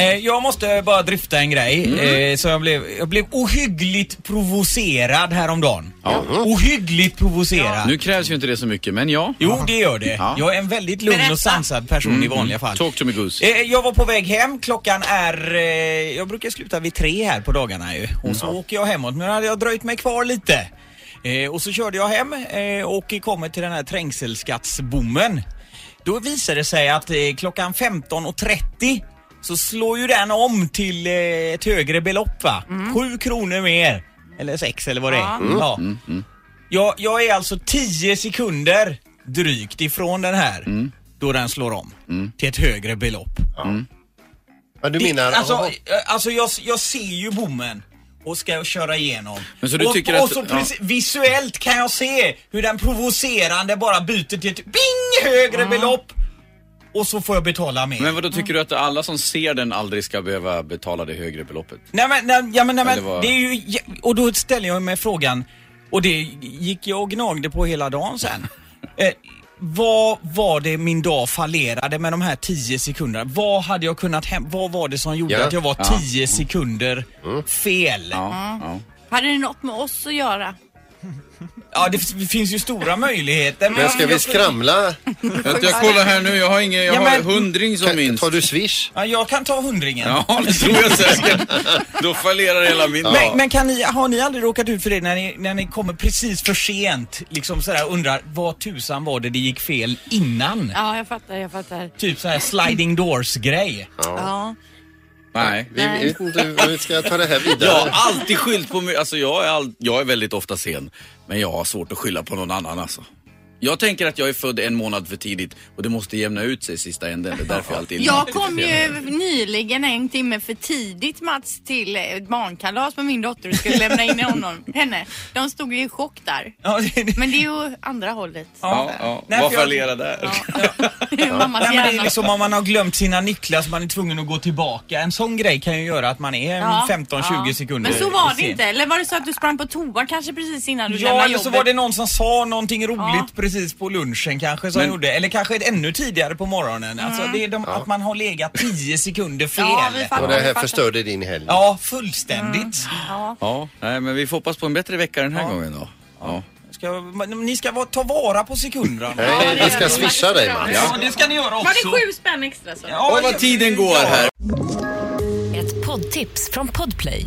Eh, jag måste bara dryfta en grej. Eh, så jag blev, jag blev ohyggligt provocerad häromdagen. Ja. Ohyggligt provocerad. Nu krävs ju inte det så mycket, men ja. Jo, det gör det. Ja. Jag är en väldigt lugn Berätta. och sansad person i vanliga fall. Talk to me goose. Eh, Jag var på väg hem, klockan är, eh, jag brukar sluta vid tre här på dagarna ju. Och så åker jag hemåt, men nu hade jag dröjt mig kvar lite. Eh, och så körde jag hem eh, och kommer till den här trängselskattsbommen. Då visar det sig att eh, klockan 15.30 så slår ju den om till eh, ett högre belopp va? Sju kronor mer. Eller sex eller vad det är. Ja. Jag, jag är alltså 10 sekunder drygt ifrån den här då den slår om till ett högre belopp. Ja, du Det- menar... alltså, eh, alltså jag, jag ser ju bommen och ska köra igenom. Men så du och, tycker och att- så ja. precis, visuellt kan jag se hur den provocerande bara byter till ett bing högre belopp och så får jag betala mer. Men vad då tycker du att alla som ser den aldrig ska behöva betala det högre beloppet? Nej men, nej, ja, men, nej, men vad? det är ju, och då ställer jag mig frågan, och det gick jag och gnagde på hela dagen sen. eh, vad var det min dag fallerade med de här 10 sekunderna? Vad hade jag kunnat hem, vad var det som gjorde Ja. att jag var Ja. 10 sekunder fel? Ja, Ja, ja. Hade det något med oss att göra? det f- finns ju stora möjligheter. Men ska vi skramla? Jag, jag kollar här nu, jag har ingen, jag Ja, har men- hundring som Kan, minst. tar du swish? Ja, jag kan ta hundringen. Ja, det tror jag säkert. Då fallerar hela min. Men, men kan ni, har ni aldrig råkat ut för det när ni, när ni kommer precis för sent? Liksom sådär undrar, vad tusan var det det gick fel innan? Ja, jag fattar, jag fattar. Typ såhär sliding doors grej. Ja. Nej. Vi, vi vet inte hur vi ska ta det här vidare. Jag har alltid skyllt på mig. Alltså jag är, all, jag är väldigt ofta sen. Men jag har svårt att skylla på någon annan alltså. Jag tänker att jag är född en månad för tidigt och det måste jämna ut sig i sista änden. Det är därför jag alltid är Jag lite kom ju nyligen en timme för tidigt Mats till ett barnkalas med min dotter och skulle lämna in honom, henne. De stod ju i chock där. Ja, det, det, Men det är ju andra hållet. Ja, ja. Nej, Vad för jag- fallerar där? Det är mammas Nej, men det är hjärna. liksom om man har glömt sina nycklar så man är tvungen att gå tillbaka. En sån grej kan ju göra att man är Ja, 15-20 ja. sekunder Men så var det sen. inte. Eller var det så att du sprang på toa kanske precis innan du Ja, lämnade eller jobbet? så var det någon som sa någonting roligt Ja. Precis på lunchen kanske som Men- gjorde. Eller kanske ännu tidigare på morgonen. Alltså det är de, att man har legat 10 sekunder fel. Ja, Ja, fattar. Och det här förstörde din helg. fullständigt. Ja. Ja, nej men vi får hoppas på en bättre vecka den här gången då. Ja. Ska, ni ska vara- ta vara på sekunderna. Nej, vi ska swisha dig Mats. Ja, det ska ni göra också. Var det sju spänn extra så? Ja, Och vad tiden går här. Ett poddtips från Podplay.